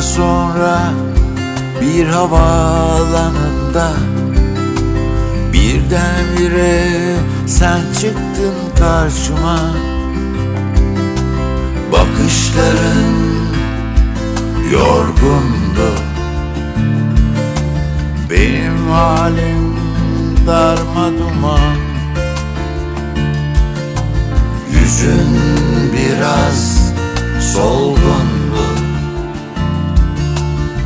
sonra bir havaalanında Birdenbire sen çıktın karşıma. Bakışların yorgundu. Benim halim darma duman. Yüzün biraz solgundu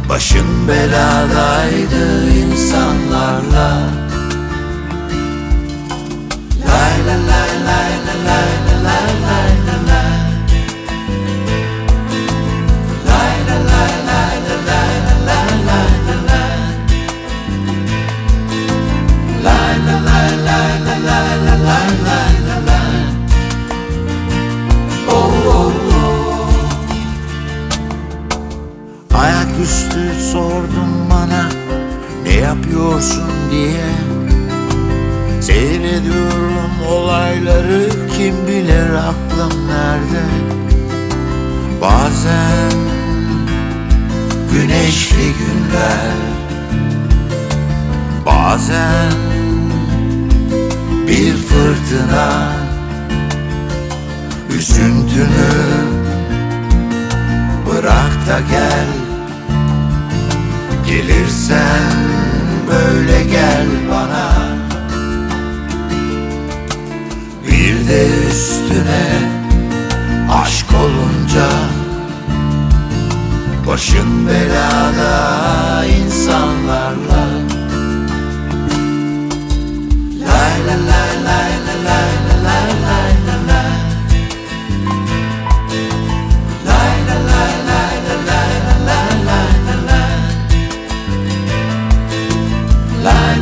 Başın beladaydı insanlarla Lay la lay lay la lay la lay lay la lay Lay la la la Ayaküstü sordum bana ne yapıyorsun? diye. Seyrediyorum olayları kim bilir aklım nerede? Bazen güneşli günler Bazen bir fırtına Üzüntünü bırak da gel Gelirsen böyle gel bana. Bir de üstüne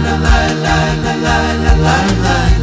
la lay lay la lay la